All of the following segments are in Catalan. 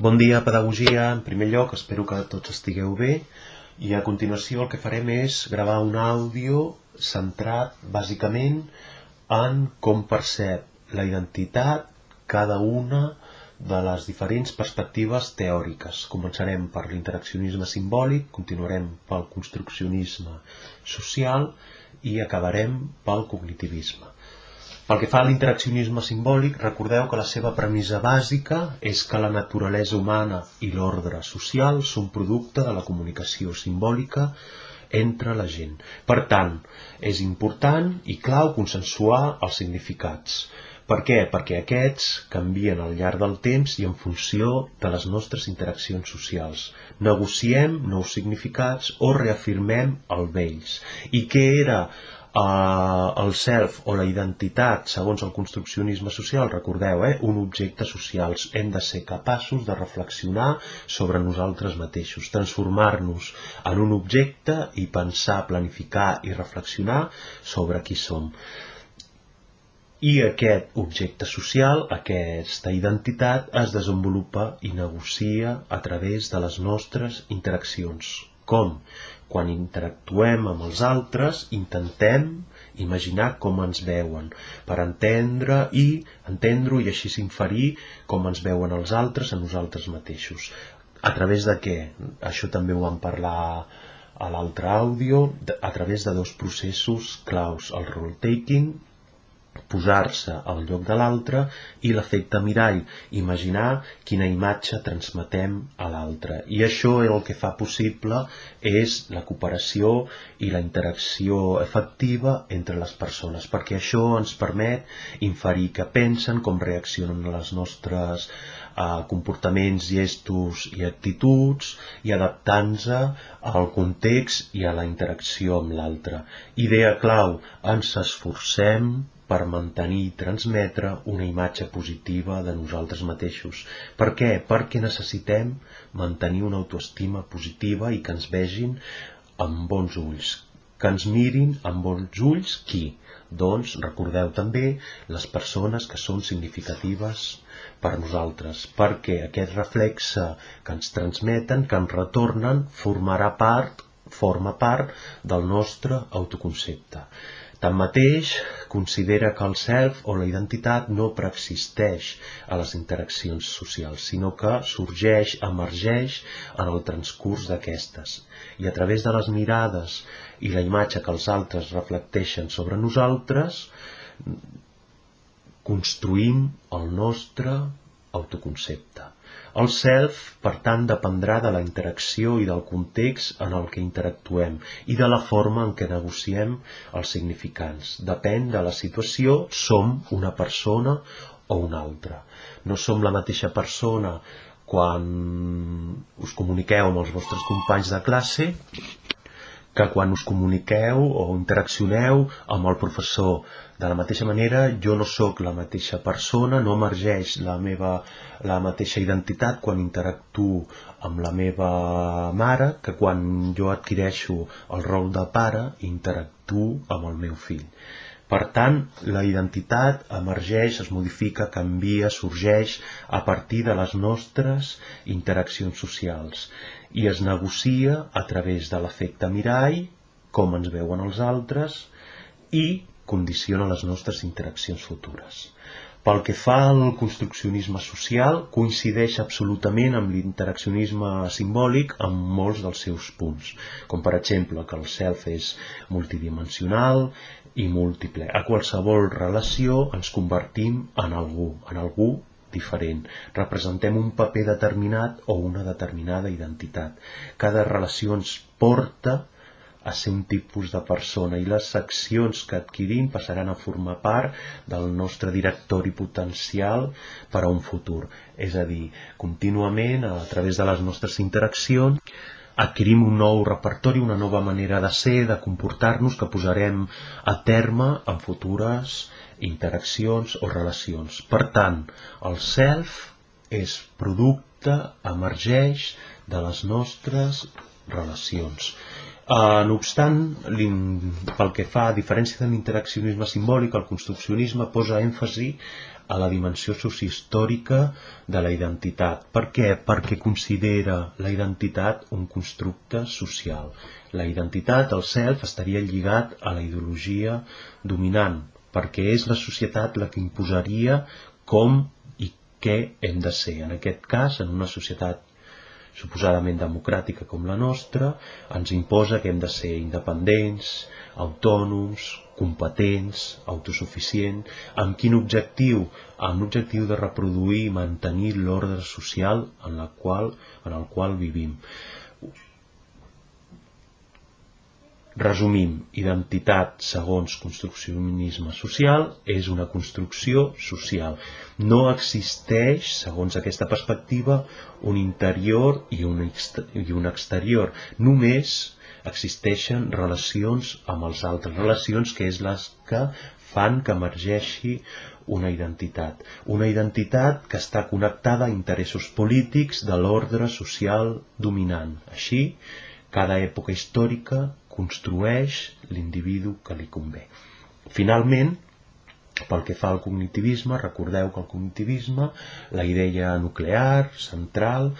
Bon dia, pedagogia. En primer lloc, espero que tots estigueu bé. I a continuació el que farem és gravar un àudio centrat bàsicament en com percep la identitat cada una de les diferents perspectives teòriques. Començarem per l'interaccionisme simbòlic, continuarem pel construccionisme social i acabarem pel cognitivisme. Pel que fa a l'interaccionisme simbòlic, recordeu que la seva premissa bàsica és que la naturalesa humana i l'ordre social són producte de la comunicació simbòlica entre la gent. Per tant, és important i clau consensuar els significats. Per què? Perquè aquests canvien al llarg del temps i en funció de les nostres interaccions socials. Negociem nous significats o reafirmem el vells. I què era eh, el self o la identitat, segons el construccionisme social, recordeu, eh, un objecte social. Hem de ser capaços de reflexionar sobre nosaltres mateixos, transformar-nos en un objecte i pensar, planificar i reflexionar sobre qui som. I aquest objecte social, aquesta identitat, es desenvolupa i negocia a través de les nostres interaccions. Com? Quan interactuem amb els altres, intentem imaginar com ens veuen, per entendre i entendre-ho i així s'inferir com ens veuen els altres a nosaltres mateixos. A través de què? Això també ho vam parlar a l'altre àudio, a través de dos processos claus, el role-taking posar-se al lloc de l'altre i l'efecte mirall, imaginar quina imatge transmetem a l'altre. I això el que fa possible és la cooperació i la interacció efectiva entre les persones, perquè això ens permet inferir què pensen, com reaccionen a les nostres eh, comportaments, gestos i actituds i adaptant-nos al context i a la interacció amb l'altre. Idea clau, ens esforcem per mantenir i transmetre una imatge positiva de nosaltres mateixos. Per què? Perquè necessitem mantenir una autoestima positiva i que ens vegin amb bons ulls. Que ens mirin amb bons ulls qui? Doncs recordeu també les persones que són significatives per nosaltres, perquè aquest reflexe que ens transmeten, que ens retornen, formarà part, forma part del nostre autoconcepte. Tanmateix, considera que el self o la identitat no preexisteix a les interaccions socials, sinó que sorgeix, emergeix en el transcurs d'aquestes. I a través de les mirades i la imatge que els altres reflecteixen sobre nosaltres, construïm el nostre autoconcepte. El self, per tant, dependrà de la interacció i del context en el que interactuem i de la forma en què negociem els significants. Depèn de la situació, som una persona o una altra. No som la mateixa persona quan us comuniqueu amb els vostres companys de classe que quan us comuniqueu o interaccioneu amb el professor de la mateixa manera, jo no sóc la mateixa persona, no emergeix la meva la mateixa identitat quan interactuo amb la meva mare que quan jo adquireixo el rol de pare interactuo amb el meu fill. Per tant, la identitat emergeix, es modifica, canvia, sorgeix a partir de les nostres interaccions socials i es negocia a través de l'efecte mirall, com ens veuen els altres, i condiciona les nostres interaccions futures. Pel que fa al construccionisme social, coincideix absolutament amb l'interaccionisme simbòlic en molts dels seus punts, com per exemple que el self és multidimensional i múltiple. A qualsevol relació ens convertim en algú, en algú diferent. Representem un paper determinat o una determinada identitat. Cada relació ens porta a ser un tipus de persona i les accions que adquirim passaran a formar part del nostre directori potencial per a un futur. És a dir, contínuament, a través de les nostres interaccions, adquirim un nou repertori, una nova manera de ser, de comportar-nos que posarem a terme en futures interaccions o relacions. Per tant, el self és producte, emergeix de les nostres relacions. Uh, no obstant, pel que fa a diferència de l'interaccionisme simbòlic, el construccionisme posa èmfasi a la dimensió sociohistòrica de la identitat. Per què? Perquè considera la identitat un constructe social. La identitat, el self, estaria lligat a la ideologia dominant, perquè és la societat la que imposaria com i què hem de ser. En aquest cas, en una societat suposadament democràtica com la nostra, ens imposa que hem de ser independents, autònoms, competents, autosuficients, amb quin objectiu? Amb l'objectiu de reproduir i mantenir l'ordre social en, la qual, en el qual vivim. Resumim, identitat segons construccionisme social és una construcció social. No existeix, segons aquesta perspectiva, un interior i un, i un exterior. Només existeixen relacions amb els altres, relacions que és les que fan que emergeixi una identitat. Una identitat que està connectada a interessos polítics de l'ordre social dominant. Així, cada època històrica construeix l'individu que li convé. Finalment, pel que fa al cognitivisme, recordeu que el cognitivisme, la idea nuclear, central,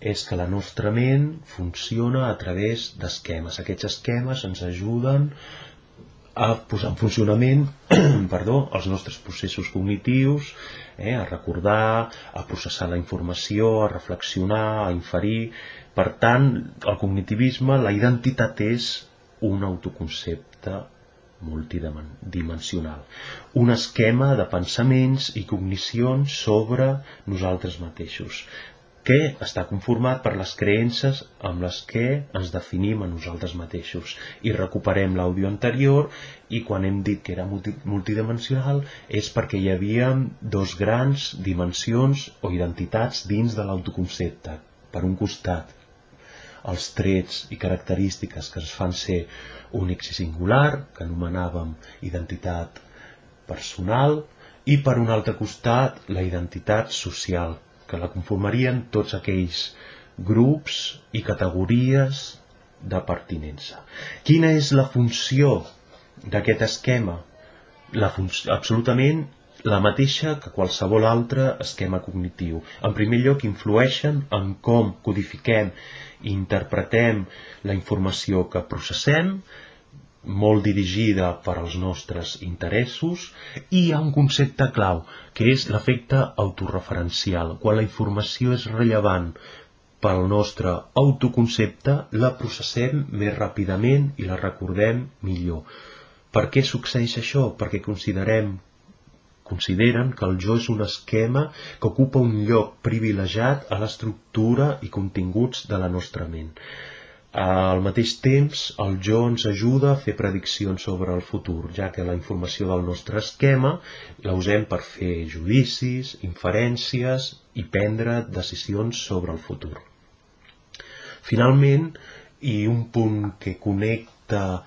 és que la nostra ment funciona a través d'esquemes. Aquests esquemes ens ajuden a posar en funcionament perdó, els nostres processos cognitius, eh, a recordar, a processar la informació, a reflexionar, a inferir. Per tant, el cognitivisme, la identitat és un autoconcepte multidimensional, un esquema de pensaments i cognicions sobre nosaltres mateixos, que està conformat per les creences amb les que ens definim a nosaltres mateixos. I recuperem l'àudio anterior i quan hem dit que era multidimensional és perquè hi havia dos grans dimensions o identitats dins de l'autoconcepte. Per un costat, els trets i característiques que ens fan ser únics i singular, que anomenàvem identitat personal, i per un altre costat la identitat social, que la conformarien tots aquells grups i categories de pertinença. Quina és la funció d'aquest esquema? La absolutament la mateixa que qualsevol altre esquema cognitiu. En primer lloc, influeixen en com codifiquem i interpretem la informació que processem, molt dirigida per als nostres interessos, i hi ha un concepte clau, que és l'efecte autorreferencial. Quan la informació és rellevant pel nostre autoconcepte, la processem més ràpidament i la recordem millor. Per què succeeix això? Perquè considerem consideren que el jo és un esquema que ocupa un lloc privilegiat a l'estructura i continguts de la nostra ment. Al mateix temps, el jo ens ajuda a fer prediccions sobre el futur, ja que la informació del nostre esquema la usem per fer judicis, inferències i prendre decisions sobre el futur. Finalment, i un punt que connecta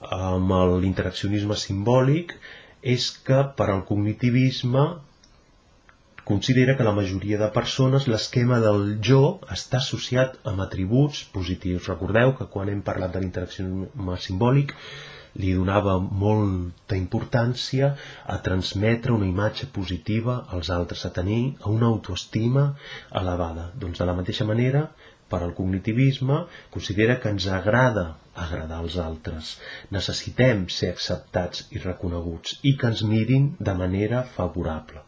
amb l'interaccionisme simbòlic és que per al cognitivisme considera que la majoria de persones l'esquema del jo està associat amb atributs positius. Recordeu que quan hem parlat de l'interaccionisme simbòlic li donava molta importància a transmetre una imatge positiva als altres, a tenir una autoestima elevada. Doncs de la mateixa manera, per al cognitivisme, considera que ens agrada agradar als altres. Necessitem ser acceptats i reconeguts i que ens mirin de manera favorable.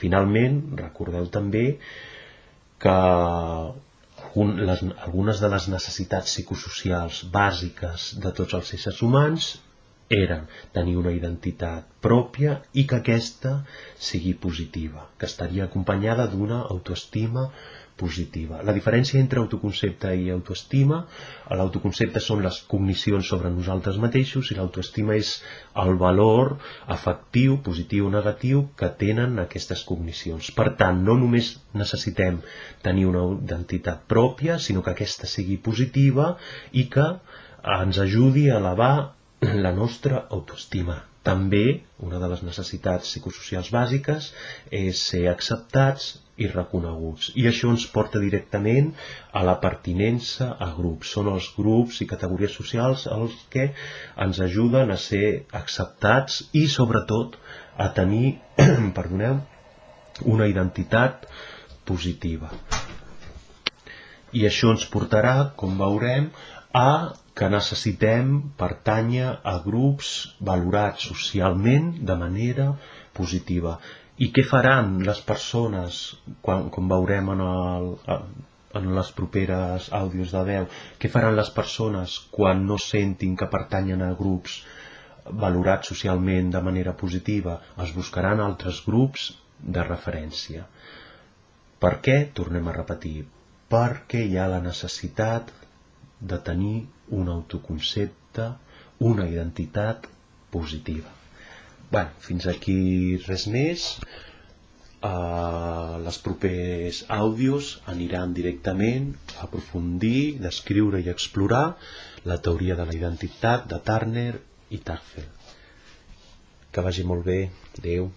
Finalment, recordeu també que algunes de les necessitats psicosocials bàsiques de tots els éssers humans eren tenir una identitat pròpia i que aquesta sigui positiva, que estaria acompanyada d'una autoestima positiva. La diferència entre autoconcepte i autoestima, l'autoconcepte són les cognicions sobre nosaltres mateixos i l'autoestima és el valor afectiu, positiu o negatiu que tenen aquestes cognicions. Per tant, no només necessitem tenir una identitat pròpia, sinó que aquesta sigui positiva i que ens ajudi a elevar la nostra autoestima. També, una de les necessitats psicosocials bàsiques és ser acceptats i reconeguts. I això ens porta directament a la pertinença a grups. Són els grups i categories socials els que ens ajuden a ser acceptats i sobretot a tenir, perdoneu, una identitat positiva. I això ens portarà, com veurem, a que necessitem pertànyer a grups valorats socialment de manera positiva. I què faran les persones, quan, com veurem en, el, en les properes àudios de veu, què faran les persones quan no sentin que pertanyen a grups valorats socialment de manera positiva? Es buscaran altres grups de referència. Per què? Tornem a repetir. Perquè hi ha la necessitat de tenir un autoconcepte, una identitat positiva. Bé, fins aquí res més. Uh, les propers àudios aniran directament a aprofundir, descriure i explorar la teoria de la identitat de Turner i Tafel. Que vagi molt bé. Adéu.